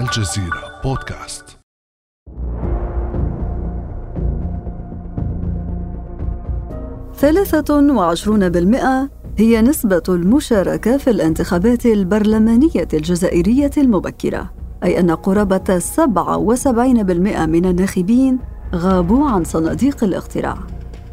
الجزيرة بودكاست. ثلاثة وعشرون بالمئة هي نسبة المشاركة في الانتخابات البرلمانية الجزائرية المبكرة أي أن قرابة 77% من الناخبين غابوا عن صناديق الاقتراع.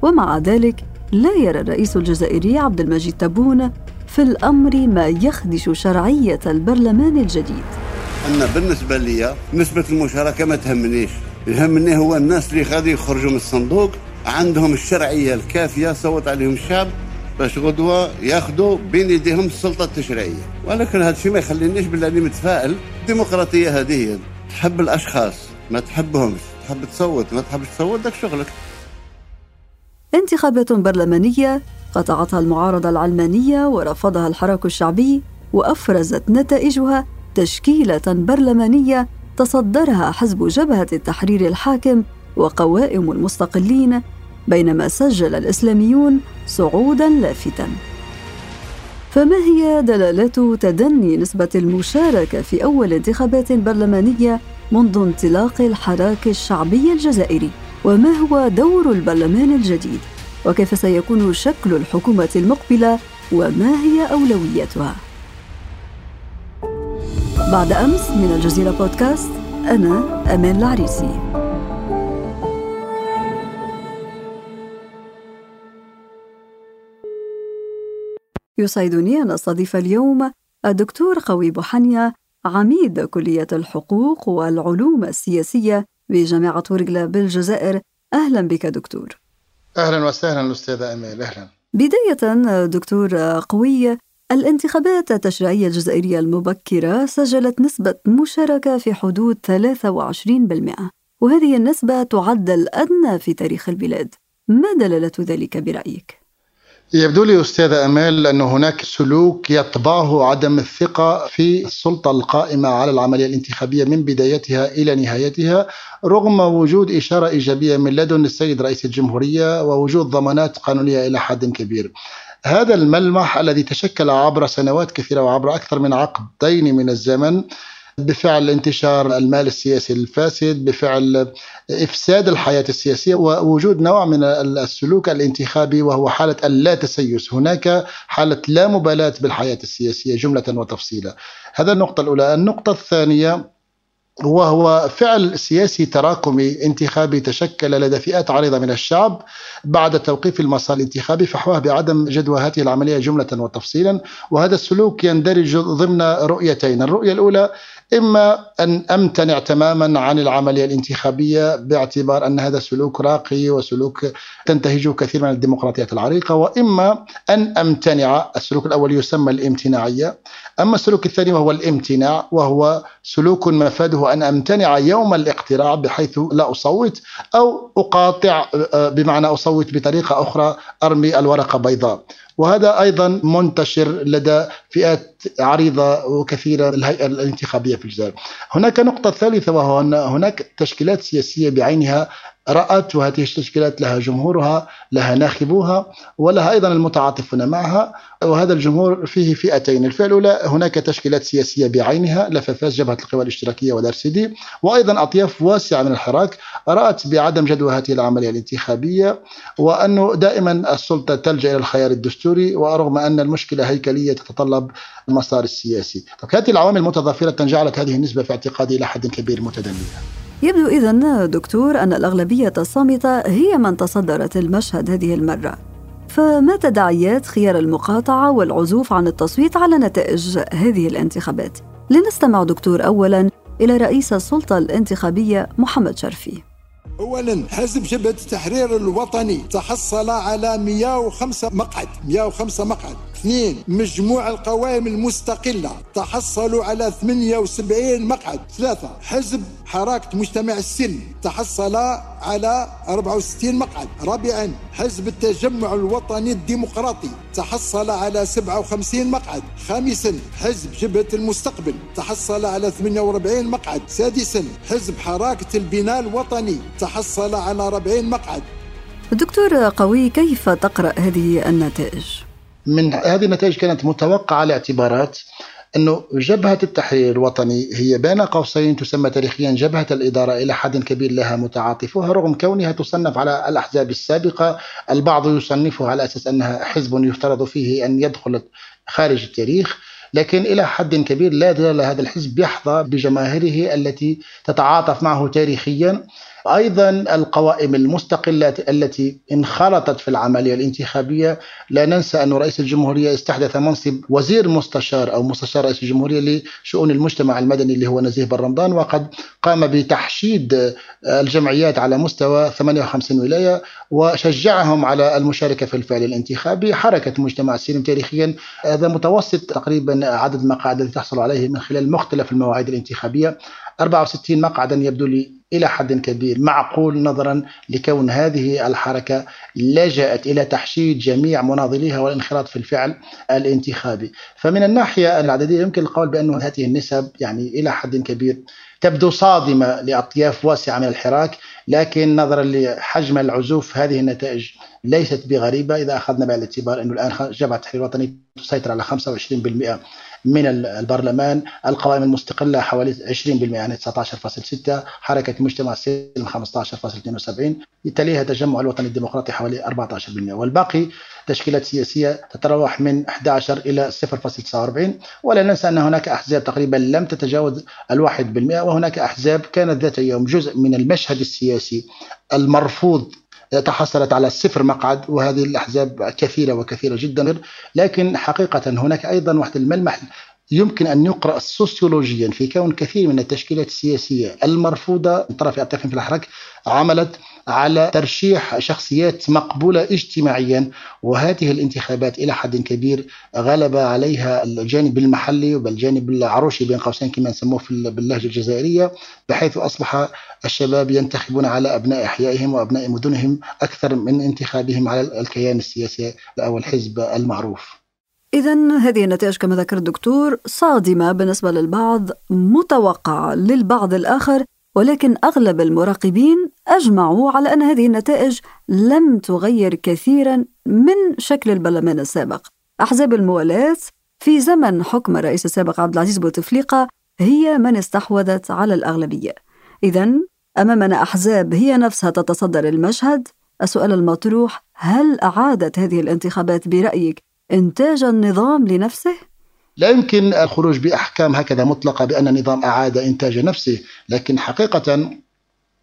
ومع ذلك لا يرى الرئيس الجزائري عبد المجيد تبون في الأمر ما يخدش شرعية البرلمان الجديد. أنا بالنسبة لي نسبة المشاركة ما تهمنيش. يهمني هو الناس اللي غادي يخرجوا من الصندوق عندهم الشرعية الكافية صوت عليهم الشعب باش غدوة ياخذوا بين يديهم السلطة التشريعية. ولكن هذا الشيء ما يخلينيش بالله متفائل الديمقراطية هذه. هي تحب الأشخاص ما تحبهمش. تحب تصوت ما تحبش تصوت داك شغلك. انتخابات برلمانية قطعتها المعارضة العلمانية ورفضها الحراك الشعبي وأفرزت نتائجها تشكيلة برلمانية تصدرها حزب جبهة التحرير الحاكم وقوائم المستقلين بينما سجل الإسلاميون صعودا لافتا فما هي دلالات تدني نسبة المشاركة في أول انتخابات برلمانية منذ انطلاق الحراك الشعبي الجزائري؟ وما هو دور البرلمان الجديد؟ وكيف سيكون شكل الحكومة المقبلة وما هي أولوياتها؟ بعد أمس من الجزيرة بودكاست أنا أمان العريسي. يسعدني أن أستضيف اليوم الدكتور قوي بوحنيا عميد كلية الحقوق والعلوم السياسية بجامعة ورقلة بالجزائر. أهلا بك دكتور. أهلا وسهلا أستاذة أمال أهلا. بداية دكتور قوي الانتخابات التشريعية الجزائرية المبكرة سجلت نسبة مشاركة في حدود 23% وهذه النسبة تعد الأدنى في تاريخ البلاد ما دلالة ذلك برأيك؟ يبدو لي أستاذة أمال أن هناك سلوك يطبعه عدم الثقة في السلطة القائمة على العملية الانتخابية من بدايتها إلى نهايتها رغم وجود إشارة إيجابية من لدن السيد رئيس الجمهورية ووجود ضمانات قانونية إلى حد كبير هذا الملمح الذي تشكل عبر سنوات كثيرة وعبر أكثر من عقدين من الزمن بفعل انتشار المال السياسي الفاسد بفعل إفساد الحياة السياسية ووجود نوع من السلوك الانتخابي وهو حالة اللا تسيس. هناك حالة لا مبالاة بالحياة السياسية جملة وتفصيلا. هذا النقطة الأولى. النقطة الثانية وهو فعل سياسي تراكمي انتخابي تشكل لدى فئات عريضة من الشعب بعد توقيف المسار الانتخابي فحواه بعدم جدوى هذه العملية جملة وتفصيلا. وهذا السلوك يندرج ضمن رؤيتين الرؤية الأولى إما أن أمتنع تماما عن العملية الانتخابية باعتبار أن هذا سلوك راقي وسلوك تنتهجه كثير من الديمقراطيات العريقة وإما أن أمتنع السلوك الأول يسمى الامتناعية أما السلوك الثاني وهو الامتناع وهو سلوك مفاده أن أمتنع يوم الاقتراع بحيث لا أصوت أو أقاطع آه، بمعنى أصوت بطريقة أخرى أرمي الورقة بيضاء وهذا أيضا منتشر لدى فئات عريضة وكثيرة الهيئة الانتخابية في الجزائر. هناك نقطة ثالثة وهو أن هناك تشكيلات سياسية بعينها رأت وهذه التشكيلات لها جمهورها لها ناخبوها ولها أيضا المتعاطفون معها وهذا الجمهور فيه فئتين. الفئة الأولى هناك تشكيلات سياسية بعينها لففاس جبهة القوى الاشتراكية والارسيدي وأيضا أطياف واسعة من الحراك رأت بعدم جدوى هذه العملية الانتخابية وأنه دائما السلطة تلجأ إلى الخيار الدستوري ورغم أن المشكلة هيكلية تتطلب المسار السياسي. هذه العوامل متضافرة جعلت هذه النسبة في اعتقادي إلى حد كبير متدنية. يبدو إذا دكتور أن الأغلبية الصامتة هي من تصدرت المشهد هذه المرة. فما تداعيات خيار المقاطعة والعزوف عن التصويت على نتائج هذه الانتخابات؟ لنستمع دكتور أولا إلى رئيس السلطة الانتخابية محمد شرفي. اولا حزب جبهه التحرير الوطني تحصل على 105 مقعد 105 مقعد. اثنين مجموع القوائم المستقلة تحصلوا على 78 مقعد ثلاثة حزب حركة مجتمع السن تحصل على 64 مقعد. رابعا حزب التجمع الوطني الديمقراطي تحصل على 57 مقعد. خامسا حزب جبهة المستقبل تحصل على 48 مقعد. سادسا حزب حراكة البناء الوطني تحصل على 40 مقعد. دكتور قوي كيف تقرأ هذه النتائج؟ من هذه النتائج كانت متوقعة لاعتبارات أنه جبهة التحرير الوطني هي بين قوسين تسمى تاريخيا جبهة الإدارة إلى حد كبير لها متعاطفها رغم كونها تصنف على الأحزاب السابقة البعض يصنفها على أساس أنها حزب يفترض فيه أن يدخل خارج التاريخ لكن إلى حد كبير لا زال هذا الحزب يحظى بجماهيره التي تتعاطف معه تاريخيا. أيضا القوائم المستقلة التي انخرطت في العملية الانتخابية لا ننسى أن رئيس الجمهورية استحدث منصب وزير مستشار أو مستشار رئيس الجمهورية لشؤون المجتمع المدني اللي هو نزيه بن رمضان وقد قام بتحشيد الجمعيات على مستوى 58 ولاية وشجعهم على المشاركة في الفعل الانتخابي. حركة المجتمع السلمي تاريخيا هذا متوسط تقريبا عدد المقاعد التي تحصل عليه من خلال مختلف المواعيد الانتخابية. 64 مقعدا يبدو لي إلى حد كبير معقول نظرا لكون هذه الحركة لجأت إلى تحشيد جميع مناضليها والانخراط في الفعل الانتخابي. فمن الناحية العددية يمكن القول بأن هذه النسب يعني إلى حد كبير تبدو صادمة لأطياف واسعة من الحراك لكن نظرا لحجم العزوف هذه النتائج ليست بغريبة. إذا أخذنا بعين الاعتبار أنه الآن جبهة التحرير الوطني تسيطر على 25% من البرلمان. القوائم المستقلة حوالي 20% يعني 19.6 حركة المجتمع السلمي 15.72 تليها تجمع الوطني الديمقراطي حوالي 14% والباقي تشكيلات سياسية تتراوح من 11 إلى 0.49 ولا ننسى أن هناك أحزاب تقريبا لم تتجاوز الواحد بالمئة وهناك أحزاب كانت ذات يوم جزء من المشهد السياسي المرفوض تحصلت على صفر مقعد وهذه الأحزاب كثيرة وكثيرة جدا. لكن حقيقة هناك أيضا واحد الملمح يمكن أن يقرأ سوسيولوجيا في كون كثير من التشكيلات السياسية المرفوضة من طرف في الحركة عملت على ترشيح شخصيات مقبولة اجتماعيا وهذه الانتخابات إلى حد كبير غلب عليها الجانب المحلي والجانب العروشي بين قوسين كما نسموه في باللهجة الجزائرية بحيث أصبح الشباب ينتخبون على أبناء أحيائهم وأبناء مدنهم أكثر من انتخابهم على الكيان السياسي أو الحزب المعروف. إذا هذه النتائج كما ذكر الدكتور صادمة بالنسبة للبعض متوقعة للبعض الآخر. ولكن أغلب المراقبين أجمعوا على أن هذه النتائج لم تغير كثيرا من شكل البرلمان السابق. أحزاب الموالاة في زمن حكم الرئيس السابق عبد العزيز بوتفليقة هي من استحوذت على الأغلبية. إذا أمامنا أحزاب هي نفسها تتصدر المشهد السؤال المطروح هل أعادت هذه الانتخابات برأيك إنتاج النظام لنفسه؟ لا يمكن الخروج بأحكام هكذا مطلقة بأن النظام أعاد إنتاج نفسه، لكن حقيقة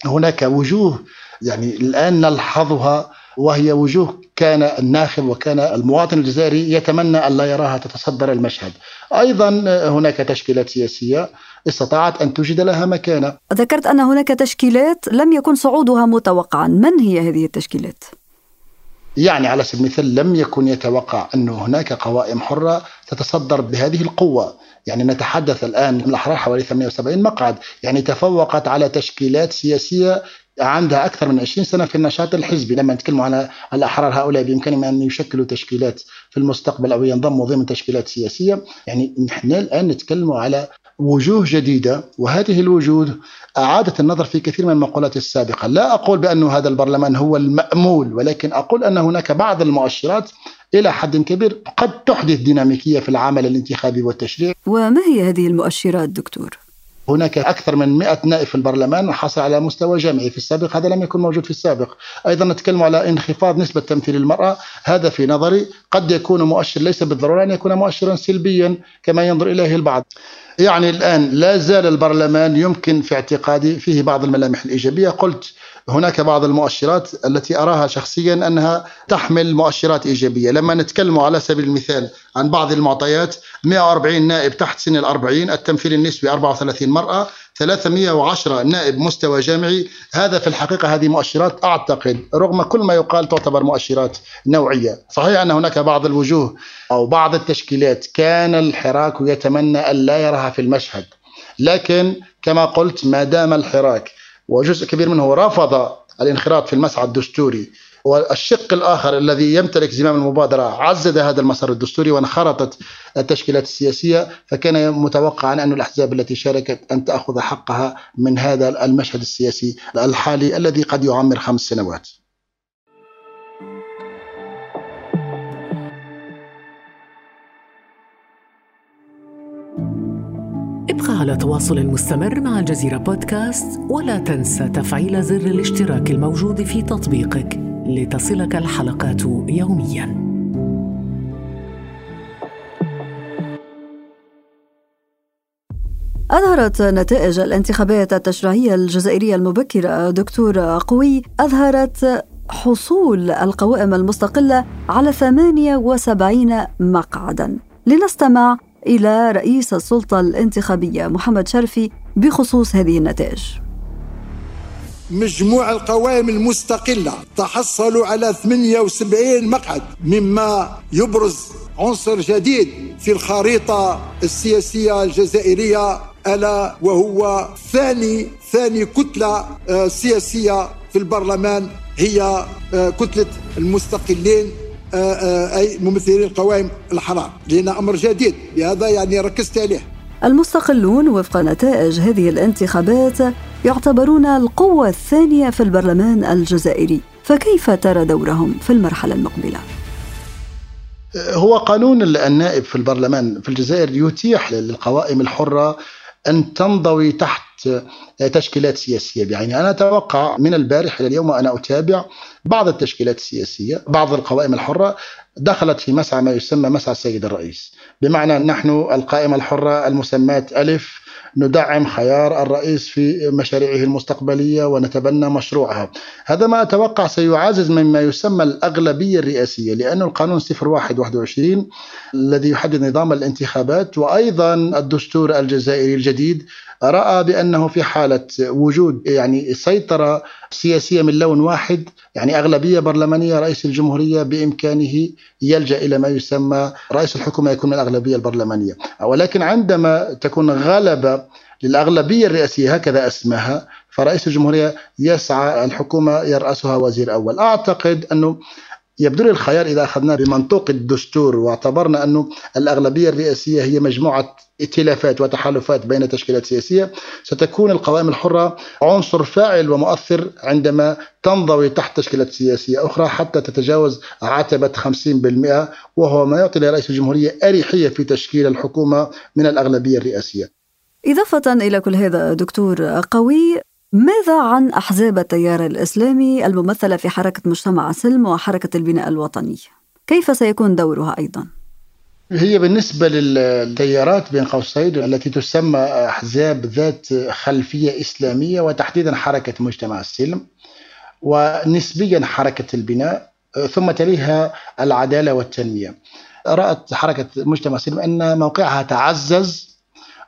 هناك وجوه يعني الآن نلحظها وهي وجوه كان الناخب وكان المواطن الجزائري يتمنى أن لا يراها تتصدر المشهد. أيضا هناك تشكيلات سياسية استطاعت أن توجد لها مكانة. ذكرت أن هناك تشكيلات لم يكن صعودها متوقعا، من هي هذه التشكيلات؟ يعني على سبيل المثال لم يكن يتوقع أن هناك قوائم حرة تتصدر بهذه القوة. يعني نتحدث الآن الأحرار حوالي 78 مقعد. يعني تفوقت على تشكيلات سياسية عندها أكثر من 20 سنة في النشاط الحزبي. لما نتكلم على الأحرار هؤلاء بإمكانهم أن يشكلوا تشكيلات في المستقبل أو ينضموا ضمن تشكيلات سياسية. يعني نحن الآن نتكلم على وجوه جديدة وهذه الوجوه أعادت النظر في كثير من المقولات السابقة. لا أقول بأن هذا البرلمان هو المأمول ولكن أقول أن هناك بعض المؤشرات إلى حد كبير قد تحدث ديناميكية في العمل الانتخابي والتشريع. وما هي هذه المؤشرات دكتور؟ هناك أكثر من 100 نائب في البرلمان حصل على مستوى جامعي في السابق هذا لم يكن موجود في السابق. أيضا نتكلم على انخفاض نسبة تمثيل المرأة هذا في نظري قد يكون مؤشر ليس بالضرورة أن يكون مؤشرا سلبيا كما ينظر إليه البعض. يعني الآن لا زال البرلمان يمكن في اعتقادي فيه بعض الملامح الإيجابية. قلت هناك بعض المؤشرات التي أراها شخصيا أنها تحمل مؤشرات إيجابية. لما نتكلم على سبيل المثال عن بعض المعطيات 140 نائب تحت سن الأربعين التمثيل النسبي 34 مرأة 310 نائب مستوى جامعي. هذا في الحقيقة هذه مؤشرات أعتقد رغم كل ما يقال تعتبر مؤشرات نوعية. صحيح أن هناك بعض الوجوه أو بعض التشكيلات كان الحراك يتمنى أن لا يراها في المشهد. لكن كما قلت ما دام الحراك وجزء كبير منه رفض الانخراط في المسعى الدستوري. والشق الآخر الذي يمتلك زمام المبادرة عزز هذا المسار الدستوري وانخرطت التشكيلات السياسية فكان متوقعا أن الأحزاب التي شاركت أن تأخذ حقها من هذا المشهد السياسي الحالي الذي قد يعمر خمس سنوات. على تواصل مستمر مع الجزيرة بودكاست ولا تنسى تفعيل زر الاشتراك الموجود في تطبيقك لتصلك الحلقات يومياً. أظهرت نتائج الانتخابات التشريعية الجزائرية المبكرة دكتور قوي أظهرت حصول القوائم المستقلة على 78 مقعدا لنستمع إلى رئيس السلطة الانتخابية محمد شرفي بخصوص هذه النتائج. مجموع القوائم المستقلة تحصلوا على 78 مقعد مما يبرز عنصر جديد في الخريطة السياسية الجزائرية ألا وهو ثاني ثاني كتلة آه، سياسية في البرلمان هي آه، كتلة المستقلين. أي ممثلين القوائم الحرام لأن أمر جديد بهذا يعني ركزت عليه المستقلون وفق نتائج هذه الانتخابات يعتبرون القوة الثانية في البرلمان الجزائري فكيف ترى دورهم في المرحلة المقبلة؟ هو قانون النائب في البرلمان في الجزائر يتيح للقوائم الحرة أن تنضوي تحت تشكيلات سياسية يعني أنا أتوقع من البارح إلى اليوم وأنا أتابع بعض التشكيلات السياسية بعض القوائم الحرة دخلت في مسعى ما يسمى مسعى السيد الرئيس. بمعنى نحن القائمة الحرة المسماة ألف ندعم خيار الرئيس في مشاريعه المستقبلية ونتبنى مشروعها. هذا ما أتوقع سيعزز مما يسمى الأغلبية الرئاسية لأن القانون 0121 الذي يحدد نظام الانتخابات وأيضا الدستور الجزائري الجديد رأى بأنه في حالة وجود يعني سيطرة سياسية من لون واحد يعني أغلبية برلمانية رئيس الجمهورية بإمكانه يلجأ إلى ما يسمى رئيس الحكومة يكون من الأغلبية البرلمانية. ولكن عندما تكون غلبة للأغلبية الرئاسية هكذا أسمها فرئيس الجمهورية يسعى الحكومة يرأسها وزير أول. أعتقد أنه يبدو لي الخيار إذا أخذناه بمنطوق الدستور واعتبرنا انه الأغلبية الرئاسية هي مجموعة ائتلافات وتحالفات بين تشكيلات سياسية ستكون القوائم الحرة عنصر فاعل ومؤثر عندما تنضوي تحت تشكيلات سياسية أخرى حتى تتجاوز عتبة 50% وهو ما يعطي لرئيس الجمهورية أريحية في تشكيل الحكومة من الأغلبية الرئاسية. إضافة إلى كل هذا دكتور قوي ماذا عن أحزاب التيار الإسلامي الممثلة في حركة مجتمع سلم وحركة البناء الوطني؟ كيف سيكون دورها أيضاً؟ هي بالنسبة للتيارات بين قوسين التي تسمى أحزاب ذات خلفية إسلامية وتحديدا حركة مجتمع السلم ونسبيا حركة البناء ثم تليها العدالة والتنمية رأت حركة مجتمع السلم أن موقعها تعزز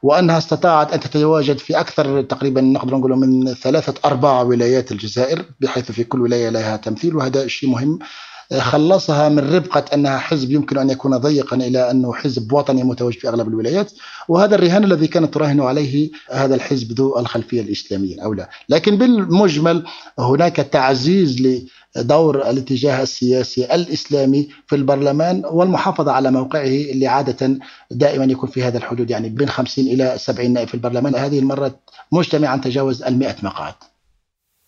وأنها استطاعت أن تتواجد في أكثر تقريبا نقدر نقول من ثلاثة أرباع ولايات الجزائر بحيث في كل ولاية لها تمثيل وهذا شيء مهم. خلصها من ربقة أنها حزب يمكن أن يكون ضيقا إلى أنه حزب وطني متواجد في أغلب الولايات. وهذا الرهان الذي كانت تراهن عليه هذا الحزب ذو الخلفية الإسلامية أو لا. لكن بالمجمل هناك تعزيز دور الاتجاه السياسي الإسلامي في البرلمان والمحافظة على موقعه اللي عادة دائما يكون في هذا الحدود يعني بين 50 إلى 70 نائب في البرلمان هذه المرة مجتمعا تجاوز ال 100 مقعد.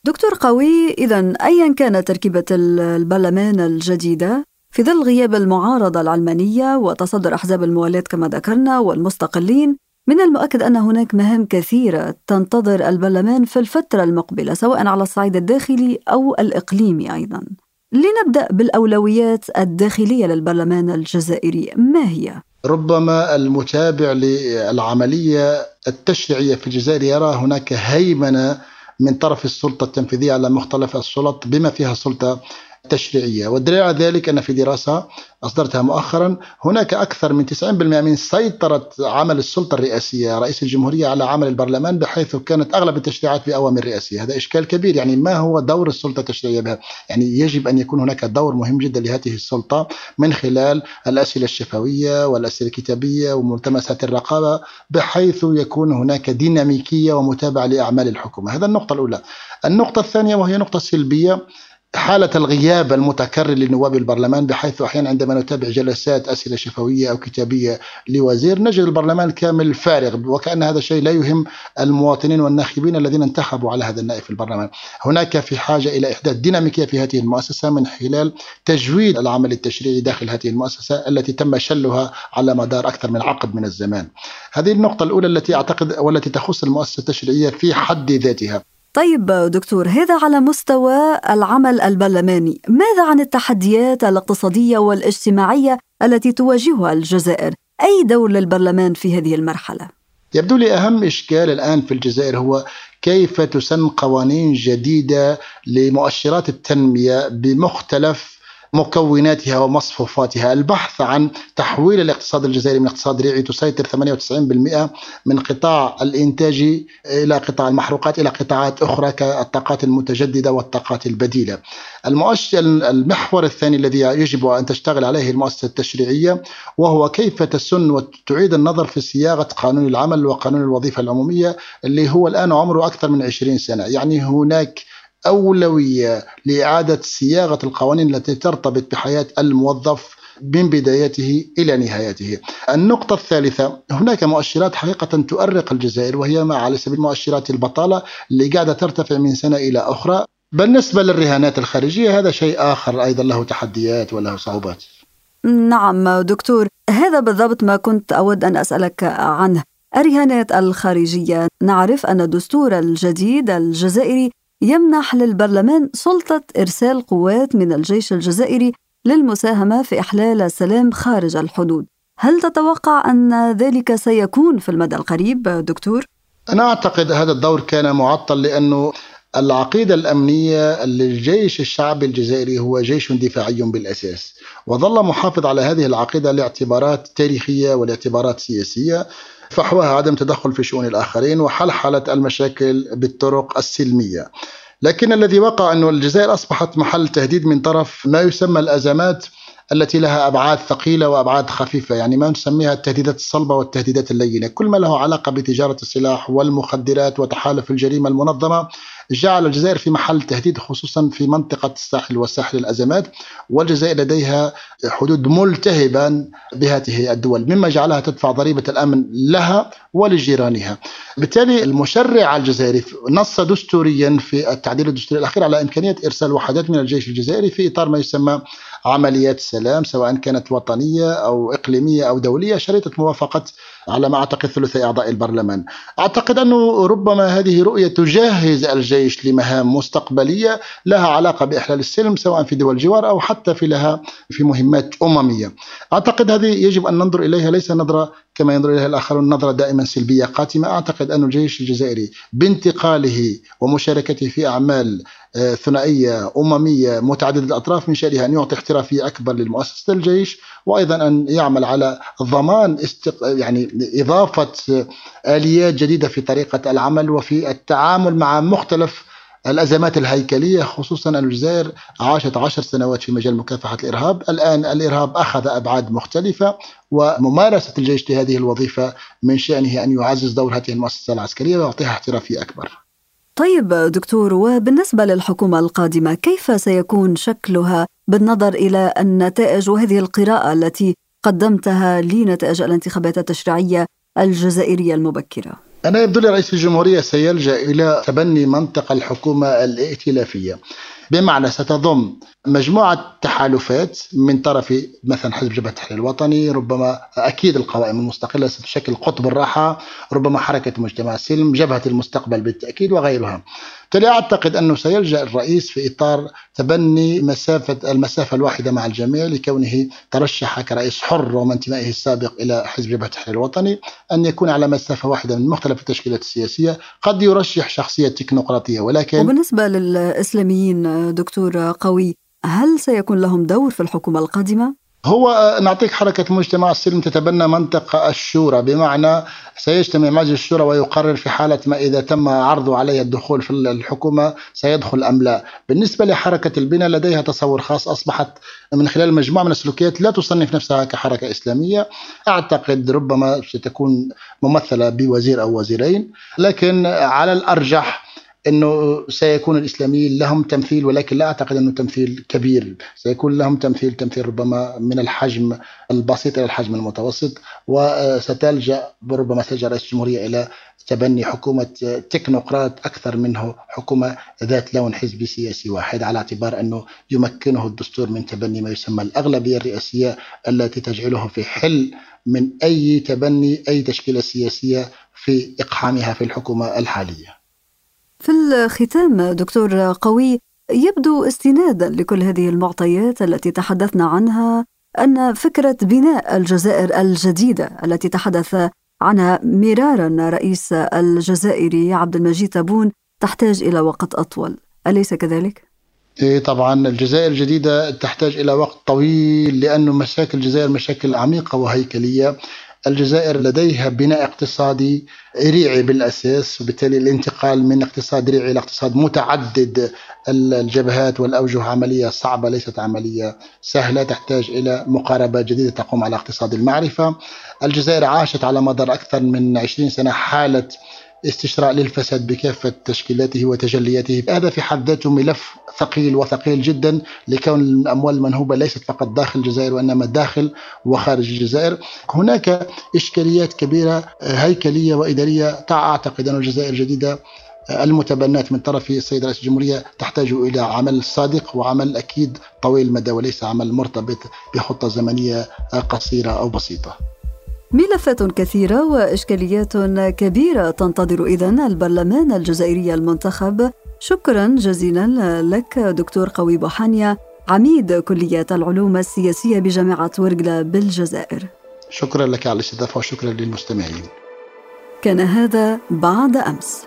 دكتور قوي إذا أيا كانت تركيبة البرلمان الجديدة في ظل غياب المعارضة العلمانية وتصدر أحزاب الموالاة كما ذكرنا والمستقلين من المؤكد أن هناك مهام كثيرة تنتظر البرلمان في الفترة المقبلة سواء على الصعيد الداخلي أو الإقليمي أيضا لنبدأ بالأولويات الداخلية للبرلمان الجزائري ما هي؟ ربما المتابع للعملية التشريعية في الجزائر يرى هناك هيمنة من طرف السلطة التنفيذية على مختلف السلط بما فيها سلطة تشريعية والدليل على ذلك أن في دراسة أصدرتها مؤخرا هناك أكثر من 90% من سيطرة عمل السلطة الرئاسية رئيس الجمهورية على عمل البرلمان بحيث كانت أغلب التشريعات بأوامر رئاسية. هذا إشكال كبير. يعني ما هو دور السلطة التشريعية بها؟ يعني يجب أن يكون هناك دور مهم جدا لهذه السلطة من خلال الأسئلة الشفوية والأسئلة الكتابية وملتمسات الرقابة بحيث يكون هناك ديناميكية ومتابعة لأعمال الحكومة. هذا النقطة الأولى. النقطة الثانية وهي نقطة سلبية. حالة الغياب المتكرر لنواب البرلمان بحيث أحيانا عندما نتابع جلسات أسئلة شفوية أو كتابية لوزير نجد البرلمان كامل فارغ وكأن هذا الشيء لا يهم المواطنين والناخبين الذين انتخبوا على هذا النائب في البرلمان. هناك في حاجة إلى إحداث ديناميكية في هذه المؤسسة من خلال تجويد العمل التشريعي داخل هذه المؤسسة التي تم شلها على مدار أكثر من عقد من الزمان. هذه النقطة الأولى التي أعتقد والتي تخص المؤسسة التشريعية في حد ذاتها. طيب دكتور هذا على مستوى العمل البرلماني ماذا عن التحديات الاقتصادية والاجتماعية التي تواجهها الجزائر أي دور للبرلمان في هذه المرحلة؟ يبدو لي أهم إشكال الآن في الجزائر هو كيف تسن قوانين جديدة لمؤشرات التنمية بمختلف مكوناتها ومصفوفاتها. البحث عن تحويل الاقتصاد الجزائري من اقتصاد ريعي تسيطر 98% من قطاع الإنتاج إلى قطاع المحروقات إلى قطاعات أخرى كالطاقات المتجددة والطاقات البديلة. المؤشر المحور الثاني الذي يجب أن تشتغل عليه المؤسسة التشريعية وهو كيف تسن وتعيد النظر في صياغة قانون العمل وقانون الوظيفة العمومية اللي هو الآن عمره أكثر من 20 سنة. يعني هناك أولوية لإعادة صياغة القوانين التي ترتبط بحياة الموظف من بدايته إلى نهايته. النقطة الثالثة هناك مؤشرات حقيقة تؤرق الجزائر وهي ما على سبيل مؤشرات البطالة اللي قاعدة ترتفع من سنة إلى أخرى. بالنسبة للرهانات الخارجية هذا شيء آخر أيضا له تحديات وله صعوبات. نعم دكتور هذا بالضبط ما كنت أود أن أسألك عنه. الرهانات الخارجية نعرف أن الدستور الجديد الجزائري يمنح للبرلمان سلطة إرسال قوات من الجيش الجزائري للمساهمة في إحلال السلام خارج الحدود. هل تتوقع أن ذلك سيكون في المدى القريب دكتور؟ أنا أعتقد هذا الدور كان معطل لأنه العقيدة الأمنية للجيش الشعبي الجزائري هو جيش دفاعي بالأساس. وظل محافظ على هذه العقيدة لاعتبارات تاريخية ولاعتبارات سياسية. فحواها عدم تدخل في شؤون الآخرين وحلحلة المشاكل بالطرق السلمية. لكن الذي وقع أن الجزائر أصبحت محل تهديد من طرف ما يسمى الأزمات التي لها أبعاد ثقيلة وأبعاد خفيفة يعني ما نسميها التهديدات الصلبة والتهديدات اللينة. كل ما له علاقة بتجارة السلاح والمخدرات وتحالف الجريمة المنظمة جعل الجزائر في محل تهديد خصوصا في منطقة الساحل وساحل الأزمات والجزائر لديها حدود ملتهبة بهذه الدول مما جعلها تدفع ضريبة الأمن لها ولجيرانها. بالتالي المشرع الجزائري نص دستوريا في التعديل الدستوري الأخير على إمكانية إرسال وحدات من الجيش الجزائري في إطار ما يسمى عمليات السلام سواء كانت وطنية أو إقليمية أو دولية شريطة موافقة على ما أعتقد ثلثي أعضاء البرلمان. أعتقد أنه ربما هذه رؤية تجهز الجيش لمهام مستقبلية لها علاقة بإحلال السلم سواء في دول الجوار أو حتى في لها في مهمات أممية. أعتقد هذه يجب أن ننظر إليها ليس نظرة كما ينظر إليها الآخرون نظرة دائما سلبية قاتمة. أعتقد أن الجيش الجزائري بانتقاله ومشاركته في أعمال آه، ثنائية أممية متعددة الأطراف من شأنها أن يعطي احترافية أكبر للمؤسسة الجيش وأيضا أن يعمل على ضمان استق... يعني إضافة آليات جديدة في طريقة العمل وفي التعامل مع مختلف الأزمات الهيكلية خصوصا أن الجزائر عاشت عشر سنوات في مجال مكافحة الإرهاب الآن الإرهاب أخذ أبعاد مختلفة وممارسة الجيش لهذه الوظيفة من شأنه أن يعزز دور هذه المؤسسة العسكرية ويعطيها احترافية أكبر طيب دكتور وبالنسبة للحكومة القادمة كيف سيكون شكلها بالنظر إلى النتائج وهذه القراءة التي قدمتها لنتائج الانتخابات التشريعية الجزائرية المبكرة؟ أنا يبدو لي رئيس الجمهورية سيلجأ إلى تبني منطق الحكومة الائتلافية. بمعنى ستضم مجموعة تحالفات من طرف مثلا حزب جبهة التحرير الوطني ربما أكيد القوائم المستقلة ستشكل قطب الراحة ربما حركة مجتمع السلم جبهة المستقبل بالتأكيد وغيرها. بالتالي أعتقد أنه سيلجأ الرئيس في إطار تبني مسافة المسافة الواحدة مع الجميع لكونه ترشح كرئيس حر رغم انتمائه السابق إلى حزب جبهة التحرير الوطني أن يكون على مسافة واحدة من مختلف التشكيلات السياسية قد يرشح شخصية تكنوقراطية ولكن وبالنسبة للإسلاميين دكتور قوي هل سيكون لهم دور في الحكومة القادمة؟ هو نعطيك حركة المجتمع السلمي تتبنى منطقة الشورى. بمعنى سيجتمع مجلس الشورى ويقرر في حالة ما إذا تم عرضه عليه الدخول في الحكومة سيدخل أم لا. بالنسبة لحركة البناء لديها تصور خاص. أصبحت من خلال مجموعة من السلوكيات لا تصنف نفسها كحركة إسلامية. أعتقد ربما ستكون ممثلة بوزير أو وزيرين. لكن على الأرجح إنه سيكون الإسلاميين لهم تمثيل ولكن لا أعتقد إنه تمثيل كبير، سيكون لهم تمثيل تمثيل ربما من الحجم البسيط إلى الحجم المتوسط وستلجأ ربما تلجا رئيس الجمهورية إلى تبني حكومة تكنوقراط أكثر منه حكومة ذات لون حزبي سياسي واحد على اعتبار أنه يمكنه الدستور من تبني ما يسمى الأغلبية الرئاسية التي تجعله في حل من أي تبني أي تشكيلة سياسية في إقحامها في الحكومة الحالية. في الختام دكتور قوي يبدو استنادا لكل هذه المعطيات التي تحدثنا عنها أن فكرة بناء الجزائر الجديدة التي تحدث عنها مرارا رئيس الجزائري عبد المجيد تبون تحتاج إلى وقت أطول، أليس كذلك؟ إيه طبعا الجزائر الجديدة تحتاج إلى وقت طويل لأنه مشاكل الجزائر مشاكل عميقة وهيكلية الجزائر لديها بناء اقتصادي ريعي بالأساس وبالتالي الانتقال من اقتصاد ريعي إلى اقتصاد متعدد الجبهات والأوجه عملية صعبة ليست عملية سهلة تحتاج إلى مقاربة جديدة تقوم على اقتصاد المعرفة. الجزائر عاشت على مدار أكثر من 20 سنة حالة استشراء للفساد بكافة تشكيلاته وتجلياته. هذا في حد ذاته ملف ثقيل وثقيل جدا لكون الأموال المنهوبة ليست فقط داخل الجزائر وإنما داخل وخارج الجزائر. هناك إشكاليات كبيرة هيكلية وإدارية أعتقد أن الجزائر الجديدة المتبنات من طرف السيد رئيس الجمهورية تحتاج إلى عمل صادق وعمل أكيد طويل المدى وليس عمل مرتبط بخطة زمنية قصيرة أو بسيطة. ملفات كثيرة وإشكاليات كبيرة تنتظر إذن البرلمان الجزائري المنتخب. شكرا جزيلا لك دكتور قوي بوحانيا عميد كلية العلوم السياسية بجامعة ورقلة بالجزائر. شكرا لك على الاستضافة وشكرا للمستمعين. كان هذا بعد أمس.